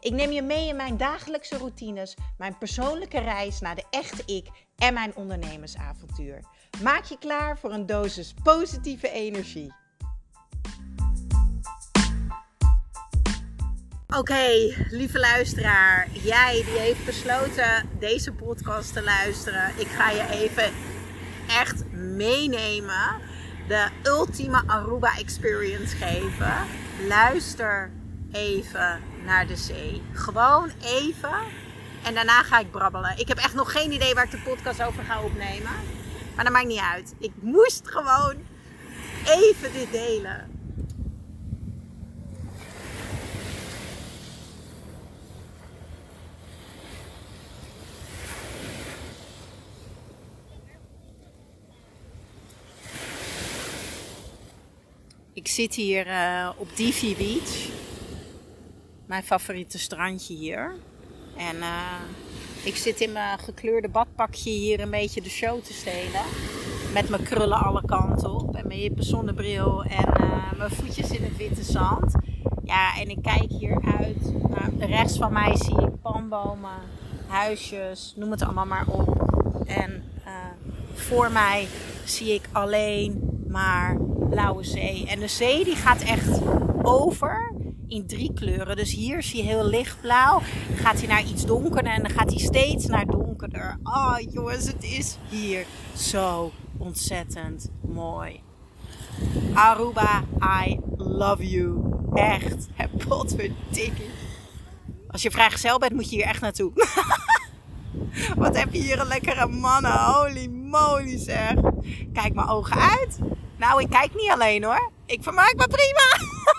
Ik neem je mee in mijn dagelijkse routines, mijn persoonlijke reis naar de echte ik en mijn ondernemersavontuur. Maak je klaar voor een dosis positieve energie. Oké, lieve luisteraar, jij die heeft besloten deze podcast te luisteren, ik ga je even echt meenemen, de ultieme Aruba experience geven. Luister even naar de zee. Gewoon even. En daarna ga ik brabbelen. Ik heb echt nog geen idee waar ik de podcast over ga opnemen. Maar dat maakt niet uit. Ik moest gewoon even dit delen. Ik zit hier uh, op Divi Beach mijn favoriete strandje hier. En uh, ik zit in mijn gekleurde badpakje hier een beetje de show te stelen. Met mijn krullen alle kanten op en mijn hippe zonnebril en uh, mijn voetjes in het witte zand. Ja, en ik kijk hier uit. Naar rechts van mij zie ik palmbomen, huisjes, noem het allemaal maar op. En uh, voor mij zie ik alleen maar blauwe zee. En de zee die gaat echt over in drie kleuren. Dus hier zie je heel lichtblauw. Gaat hij naar iets donkerder en dan gaat hij steeds naar donkerder. Oh jongens, het is hier zo ontzettend mooi. Aruba, I love you. Echt. Potverdikkie. Als je vrijgezel bent, moet je hier echt naartoe. Wat heb je hier een lekkere mannen. Holy moly zeg. Kijk mijn ogen uit. Nou, ik kijk niet alleen hoor. Ik vermaak me prima.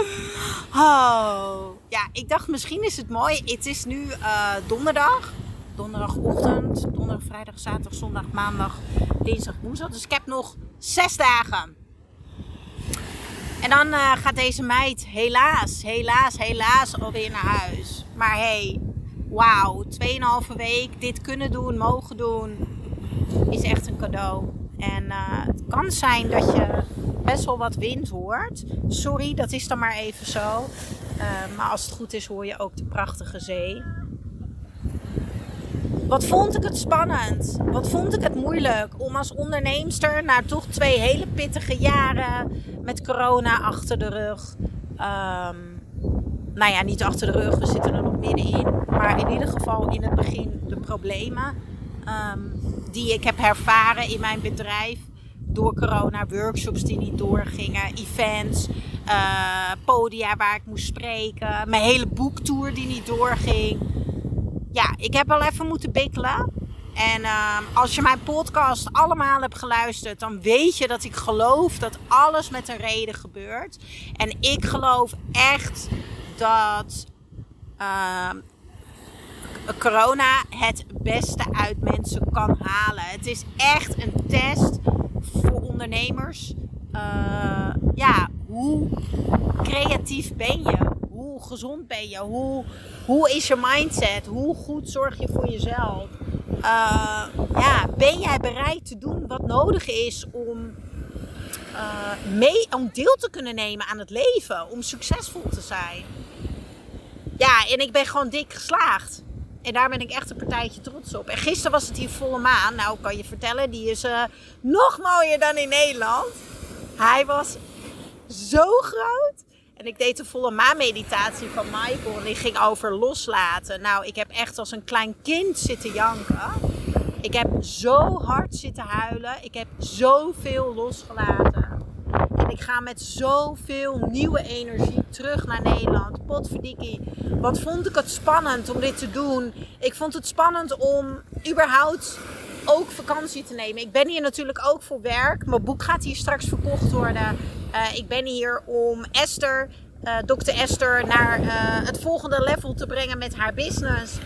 Oh, ja, ik dacht misschien is het mooi. Het is nu uh, donderdag. Donderdagochtend, donderdag, vrijdag, zaterdag, zondag, maandag, dinsdag, woensdag. Dus ik heb nog zes dagen. En dan uh, gaat deze meid helaas, helaas, helaas alweer naar huis. Maar hey, wauw, 2,5 week dit kunnen doen, mogen doen, is echt een cadeau. En uh, het kan zijn dat je best wel wat wind hoort. Sorry, dat is dan maar even zo. Uh, maar als het goed is, hoor je ook de prachtige zee. Wat vond ik het spannend? Wat vond ik het moeilijk om als onderneemster na toch twee hele pittige jaren met corona achter de rug. Um, nou ja, niet achter de rug, we zitten er nog middenin. Maar in ieder geval in het begin de problemen um, die ik heb ervaren in mijn bedrijf door corona, workshops die niet doorgingen, events, uh, podia waar ik moest spreken, mijn hele boektour die niet doorging. Ja, ik heb wel even moeten bikkelen. En uh, als je mijn podcast allemaal hebt geluisterd, dan weet je dat ik geloof dat alles met een reden gebeurt. En ik geloof echt dat uh, corona het beste uit mensen kan halen. Het is echt een test voor ondernemers. Uh, ja, hoe creatief ben je? Hoe gezond ben je? Hoe, hoe is je mindset? Hoe goed zorg je voor jezelf? Uh, ja, ben jij bereid te doen wat nodig is om, uh, mee, om deel te kunnen nemen aan het leven? Om succesvol te zijn? Ja, en ik ben gewoon dik geslaagd. En daar ben ik echt een partijtje trots op. En gisteren was het hier volle maan. Nou, kan je vertellen, die is uh, nog mooier dan in Nederland. Hij was zo groot. En ik deed de volle maan meditatie van Michael. En die ging over loslaten. Nou, ik heb echt als een klein kind zitten janken. Ik heb zo hard zitten huilen. Ik heb zoveel losgelaten. Ik ga met zoveel nieuwe energie terug naar Nederland. Potverdikkie. Wat vond ik het spannend om dit te doen. Ik vond het spannend om überhaupt ook vakantie te nemen. Ik ben hier natuurlijk ook voor werk. Mijn boek gaat hier straks verkocht worden. Uh, ik ben hier om Esther, uh, dokter Esther, naar uh, het volgende level te brengen met haar business.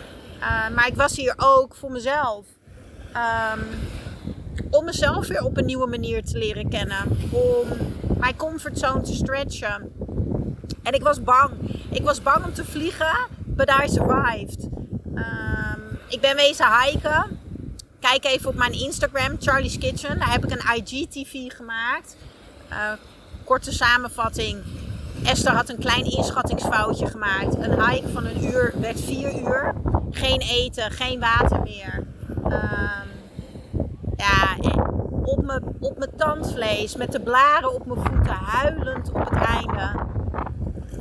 maar ik was hier ook voor mezelf. Ehm, om mezelf weer op een nieuwe manier te leren kennen. Om mijn comfortzone te stretchen. En ik was bang. Ik was bang om te vliegen, but I survived. Ehm, ik ben wezen hiken. Kijk even op mijn Instagram, Charlie's Kitchen. Daar heb ik een IGTV gemaakt. Uh, korte samenvatting. Esther had een klein inschattingsfoutje gemaakt. Een hike van een uur werd vier uur. Geen eten, geen water meer. Um, ja, op mijn, op mijn tandvlees, met de blaren op mijn voeten, huilend op het einde.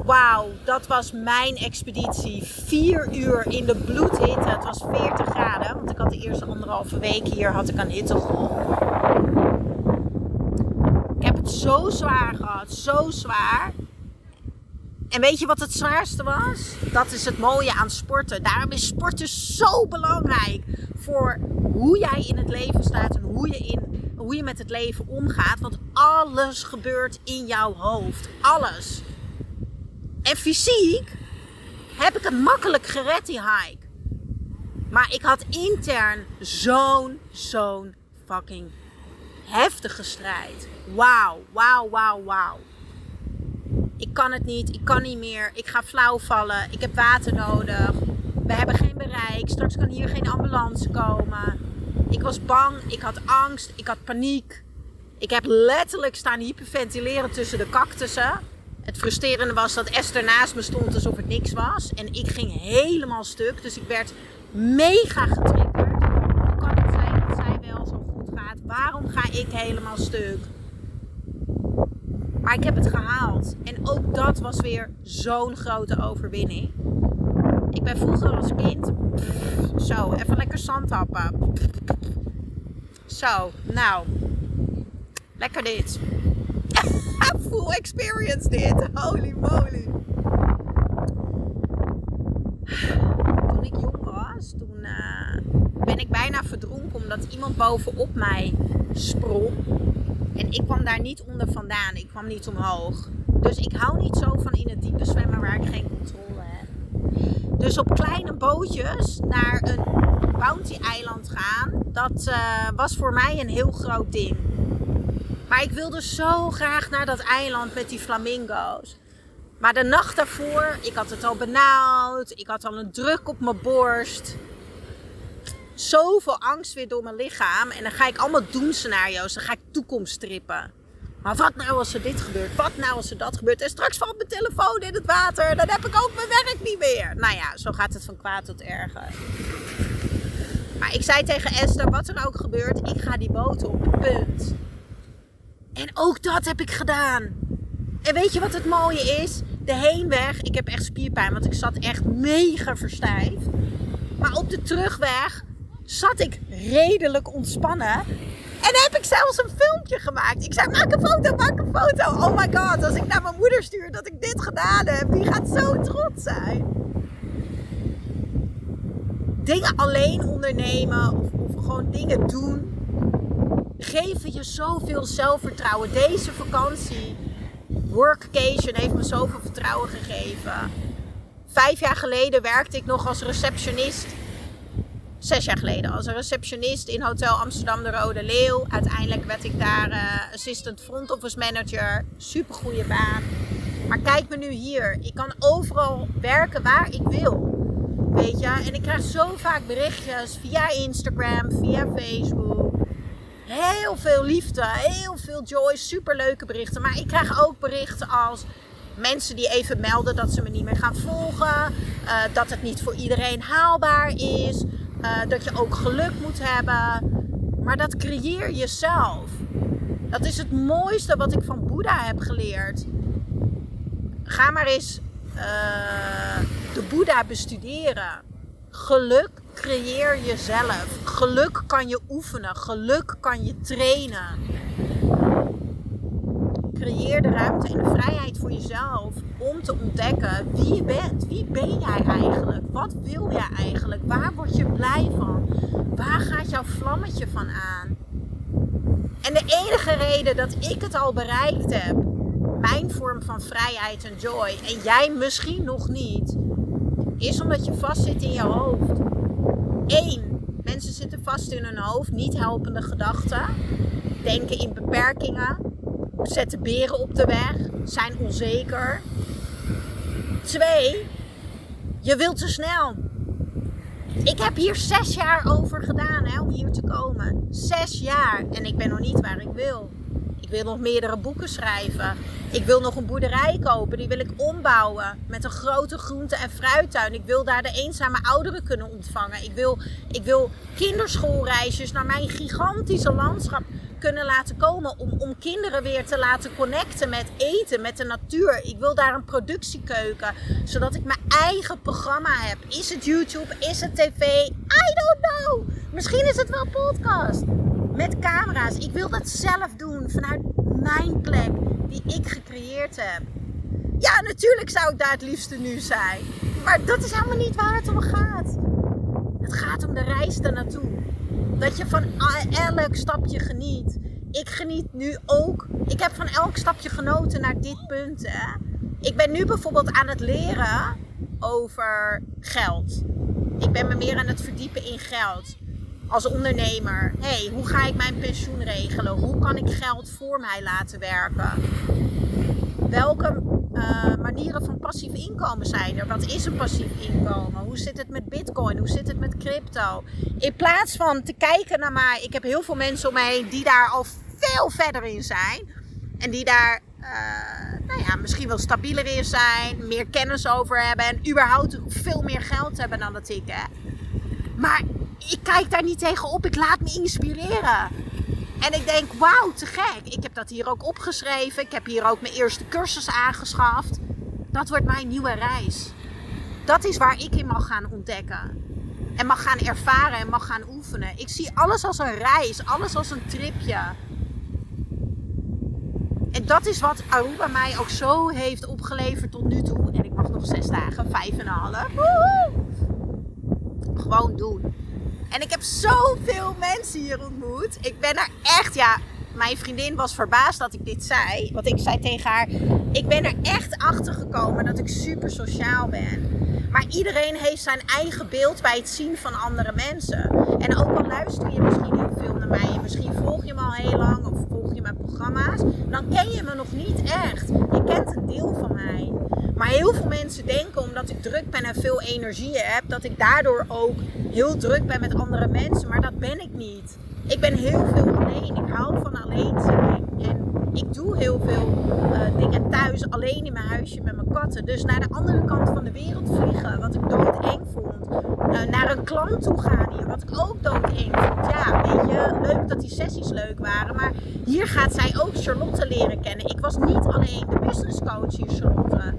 Wauw, dat was mijn expeditie. Vier uur in de bloedhitte. Het was 40 graden, want ik had de eerste anderhalve week hier had ik een hittegolf. Ik heb het zo zwaar gehad, zo zwaar. En weet je wat het zwaarste was? Dat is het mooie aan sporten. Daarom is sporten zo belangrijk voor hoe jij in het leven staat en hoe je, in, hoe je met het leven omgaat. Want alles gebeurt in jouw hoofd. Alles. En fysiek heb ik het makkelijk gered, die hike. Maar ik had intern zo'n, zo'n fucking heftige strijd. Wauw, wauw, wauw, wauw. Ik kan het niet, ik kan niet meer, ik ga flauw vallen, ik heb water nodig. We hebben geen bereik, straks kan hier geen ambulance komen. Ik was bang, ik had angst, ik had paniek. Ik heb letterlijk staan hyperventileren tussen de cactussen. Het frustrerende was dat Esther naast me stond alsof het niks was. En ik ging helemaal stuk. Dus ik werd mega getriggerd. Hoe kan het zijn dat zij wel zo goed gaat? Waarom ga ik helemaal stuk? Maar ik heb het gehaald. En ook dat was weer zo'n grote overwinning. Ik ben vroeger als kind. zo, even lekker zand happen. Zo, nou. Lekker dit. Full experience dit. Holy moly. Toen ik jong was, toen uh, ben ik bijna verdronken omdat iemand bovenop mij sprong. En ik kwam daar niet onder vandaan. Ik kwam niet omhoog. Dus ik hou niet zo van in het diepe zwemmen waar ik geen controle heb. Dus op kleine bootjes naar een bounty-eiland gaan, dat uh, was voor mij een heel groot ding. Maar ik wilde zo graag naar dat eiland met die flamingo's. Maar de nacht daarvoor, ik had het al benauwd. Ik had al een druk op mijn borst. Zoveel angst weer door mijn lichaam. En dan ga ik allemaal doemscenario's. Dan ga ik toekomst strippen. Maar wat nou als er dit gebeurt? Wat nou als er dat gebeurt? En straks valt mijn telefoon in het water. Dan heb ik ook mijn werk niet meer. Nou ja, zo gaat het van kwaad tot erger. Maar ik zei tegen Esther, wat er ook gebeurt, ik ga die boot op. Punt. En ook dat heb ik gedaan. En weet je wat het mooie is? De heenweg, ik heb echt spierpijn, want ik zat echt mega verstijfd. Maar op de terugweg zat ik redelijk ontspannen. En heb ik zelfs een filmpje gemaakt. Ik zei, maak een foto, maak een foto. Oh my god, als ik naar mijn moeder stuur dat ik dit gedaan heb, die gaat zo trots zijn. Dingen alleen ondernemen of, gewoon dingen doen geven je zoveel zelfvertrouwen. Deze vakantie, workcation, heeft me zoveel vertrouwen gegeven. Vijf jaar geleden werkte ik nog als receptionist. Zes jaar geleden als receptionist in Hotel Amsterdam de Rode Leeuw. Uiteindelijk werd ik daar uh, assistant front office manager. Super goede baan. Maar kijk me nu hier. Ik kan overal werken waar ik wil. En ik krijg zo vaak berichtjes via Instagram, via Facebook heel veel liefde, heel veel joy, superleuke berichten. Maar ik krijg ook berichten als mensen die even melden dat ze me niet meer gaan volgen, uh, dat het niet voor iedereen haalbaar is, uh, dat je ook geluk moet hebben. Maar dat creëer je zelf. Dat is het mooiste wat ik van Boeddha heb geleerd. Ga maar eens uh, de Boeddha bestuderen. Geluk creëer jezelf. Geluk kan je oefenen. Geluk kan je trainen. Creëer de ruimte en de vrijheid voor jezelf om te ontdekken wie je bent. Wie ben jij eigenlijk? Wat wil jij eigenlijk? Waar word je blij van? Waar gaat jouw vlammetje van aan? En de enige reden dat ik het al bereikt heb, mijn vorm van vrijheid en joy, en jij misschien nog niet, is omdat je vastzit in je hoofd. Eén, Mensen zitten vast in hun hoofd, niet helpende gedachten. Denken in beperkingen. Zetten beren op de weg. Zijn onzeker. Twee, je wilt te snel. Ik heb hier zes jaar over gedaan hè, om hier te komen. Zes jaar. En ik ben nog niet waar ik wil. Ik wil nog meerdere boeken schrijven. Ik wil nog een boerderij kopen. Die wil ik ombouwen. Met een grote groente- en fruittuin. Ik wil daar de eenzame ouderen kunnen ontvangen. Ik wil, ik wil kinderschoolreisjes naar mijn gigantische landschap kunnen laten komen. Om, om kinderen weer te laten connecten met eten, met de natuur. Ik wil daar een productiekeuken. Zodat ik mijn eigen programma heb. Is het YouTube? Is het tv? I don't know. Misschien is het wel podcast. Met camera's. Ik wil dat zelf doen vanuit mijn plek die ik gecreëerd heb. Ja, natuurlijk zou ik daar het liefste nu zijn. Maar dat is helemaal niet waar het om gaat. Het gaat om de reis naartoe. Dat je van elk stapje geniet. Ik geniet nu ook. Ik heb van elk stapje genoten naar dit punt. Hè. Ik ben nu bijvoorbeeld aan het leren over geld. Ik ben me meer aan het verdiepen in geld. Als ondernemer. hey, hoe ga ik mijn pensioen regelen? Hoe kan ik geld voor mij laten werken? Welke uh, manieren van passief inkomen zijn er? Wat is een passief inkomen? Hoe zit het met bitcoin? Hoe zit het met crypto? In plaats van te kijken naar mij, ik heb heel veel mensen om me heen die daar al veel verder in zijn. En die daar uh, nou ja, misschien wel stabieler in zijn, meer kennis over hebben en überhaupt veel meer geld hebben dan dat ik heb. Maar ik kijk daar niet tegen op, ik laat me inspireren. En ik denk, wauw, te gek. Ik heb dat hier ook opgeschreven. Ik heb hier ook mijn eerste cursus aangeschaft. Dat wordt mijn nieuwe reis. Dat is waar ik in mag gaan ontdekken. En mag gaan ervaren en mag gaan oefenen. Ik zie alles als een reis, alles als een tripje. En dat is wat Aruba mij ook zo heeft opgeleverd tot nu toe. En ik mag nog zes dagen, vijf en een half. Gewoon doen. En ik heb zoveel mensen hier ontmoet. Ik ben er echt, ja, mijn vriendin was verbaasd dat ik dit zei. Want ik zei tegen haar, ik ben er echt achter gekomen dat ik super sociaal ben. Maar iedereen heeft zijn eigen beeld bij het zien van andere mensen. En ook al luister je misschien heel veel naar mij, en misschien volg je me al heel lang of volg je mijn programma's, dan ken je me nog niet echt. Je kent een deel van mij. Maar heel veel mensen denken omdat ik druk ben en veel energie heb, dat ik daardoor ook heel druk ben met andere mensen. Maar dat ben ik niet. Ik ben heel veel alleen. Ik hou van alleen zijn. En ik doe heel veel uh, dingen thuis alleen in mijn huisje met mijn katten. Dus naar de andere kant van de wereld vliegen, wat ik doodeng vond. Uh, naar een klant toe gaan hier, wat ik ook doodeng vond. Ja, weet je, leuk dat die sessies leuk waren. Maar hier gaat zij ook Charlotte leren kennen. Ik was niet alleen de business coach hier, Charlotte.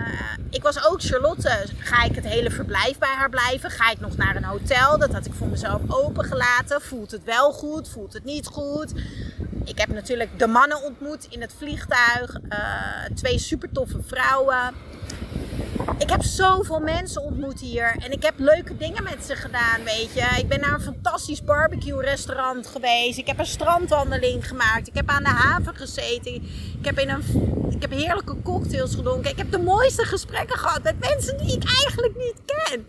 Uh, ik was ook Charlotte. Ga ik het hele verblijf bij haar blijven? Ga ik nog naar een hotel? Dat had ik voor mezelf opengelaten. Voelt het wel goed? Voelt het niet goed? Ik heb natuurlijk de mannen ontmoet in het vliegtuig. Uh, twee super toffe vrouwen. Ik heb zoveel mensen ontmoet hier. En ik heb leuke dingen met ze gedaan, weet je. Ik ben naar een fantastisch barbecue restaurant geweest. Ik heb een strandwandeling gemaakt. Ik heb aan de haven gezeten. Ik heb, in een, ik heb heerlijke cocktails gedronken. Ik heb de mooiste gesprekken gehad met mensen die ik eigenlijk niet ken.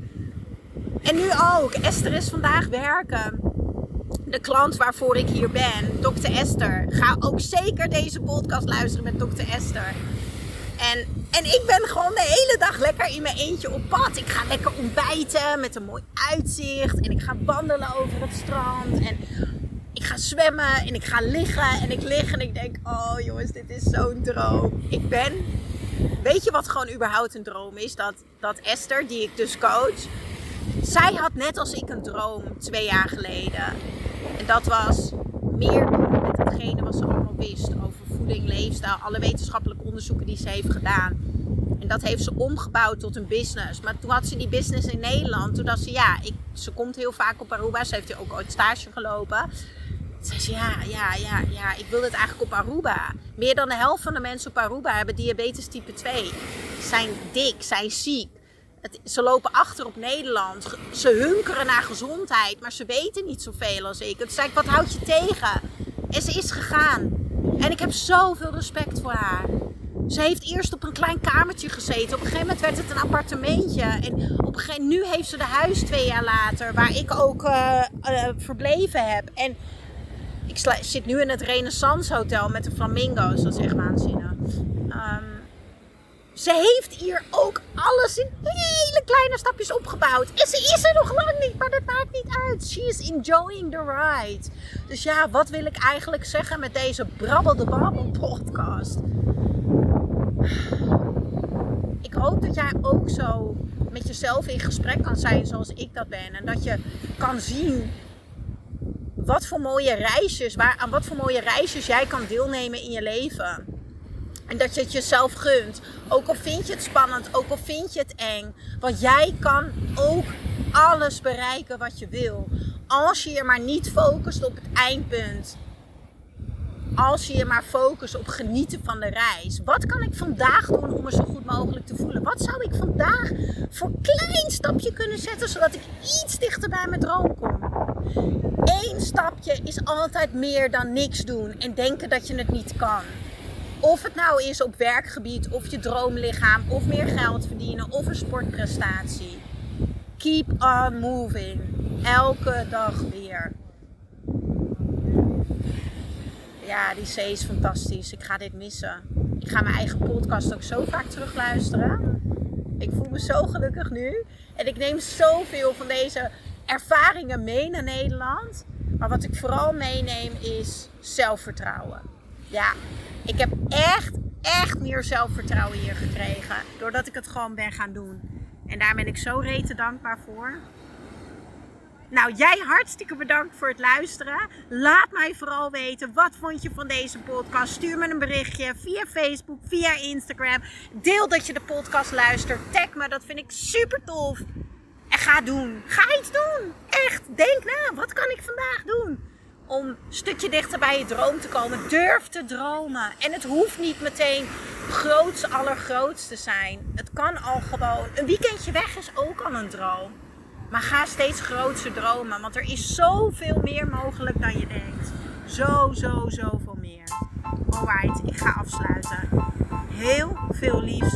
En nu ook. Esther is vandaag werken de klant waarvoor ik hier ben, Dr. Esther. Ga ook zeker deze podcast luisteren met Dr. Esther. En, en ik ben gewoon de hele dag lekker in mijn eentje op pad. Ik ga lekker ontbijten met een mooi uitzicht. En ik ga wandelen over het strand. En ik ga zwemmen en ik ga liggen. En ik lig en ik denk, oh jongens, dit is zo'n droom. Ik ben... Weet je wat gewoon überhaupt een droom is? Dat, dat Esther, die ik dus coach... Zij had net als ik een droom twee jaar geleden. En dat was meer met hetgene wat ze allemaal wist over voeding, leefstijl, alle wetenschappelijke onderzoeken die ze heeft gedaan. En dat heeft ze omgebouwd tot een business. Maar toen had ze die business in Nederland. Toen dacht ze, ja, ik, ze komt heel vaak op Aruba. Ze heeft hier ook ooit stage gelopen. Zei ze, ja, ja, ja, ja, ik wil het eigenlijk op Aruba. Meer dan de helft van de mensen op Aruba hebben diabetes type 2. Zijn dik, zijn ziek ze lopen achter op Nederland. Ze hunkeren naar gezondheid, maar ze weten niet zoveel als ik. Toen zei ik, wat houd je tegen? En ze is gegaan. En ik heb zoveel respect voor haar. Ze heeft eerst op een klein kamertje gezeten. Op een gegeven moment werd het een appartementje. En op een gegeven nu heeft ze de huis twee jaar later, waar ik ook uh, uh, verbleven heb. En ik zit nu in het Renaissance Hotel met de flamingo's. Dat is echt waanzinnig. Um, ze heeft hier ook alles in hele kleine stapjes opgebouwd. En ze is er nog lang niet, maar dat maakt niet uit. She is enjoying the ride. Dus ja, wat wil ik eigenlijk zeggen met deze Brabbel de Babbel podcast? Ik hoop dat jij ook zo met jezelf in gesprek kan zijn zoals ik dat ben. En dat je kan zien wat voor mooie reisjes, waar, aan wat voor mooie reisjes jij kan deelnemen in je leven. En dat je het jezelf gunt. Ook al vind je het spannend, ook al vind je het eng. Want jij kan ook alles bereiken wat je wil. Als je je maar niet focust op het eindpunt. Als je je maar focust op genieten van de reis. Wat kan ik vandaag doen om me zo goed mogelijk te voelen? Wat zou ik vandaag voor klein stapje kunnen zetten zodat ik iets dichter bij mijn droom kom? Eén stapje is altijd meer dan niks doen en denken dat je het niet kan. Of het nou is op werkgebied, of je droomlichaam, of meer geld verdienen, of een sportprestatie. Keep on moving. Elke dag weer. Ja, die C is fantastisch. Ik ga dit missen. Ik ga mijn eigen podcast ook zo vaak terugluisteren. Ik voel me zo gelukkig nu. En ik neem zoveel van deze ervaringen mee naar Nederland. Maar wat ik vooral meeneem is zelfvertrouwen. Ja, ik heb echt, echt meer zelfvertrouwen hier gekregen. Doordat ik het gewoon ben gaan doen. En daar ben ik zo rete dankbaar voor. Nou, jij hartstikke bedankt voor het luisteren. Laat mij vooral weten, wat vond je van deze podcast? Stuur me een berichtje via Facebook, via Instagram. Deel dat je de podcast luistert. Tag me, dat vind ik super tof. Ga doen. Ga iets doen. Echt, denk na. Wat kan ik vandaag doen? om een stukje dichter bij je droom te komen. Durf te dromen. En het hoeft niet meteen groots allergrootste te zijn. Het kan al gewoon. Een weekendje weg is ook al een droom. Maar ga steeds grootser dromen. Want er is zoveel meer mogelijk dan je denkt. Zo, zo, zoveel meer. Alright, ik ga afsluiten. Heel veel liefs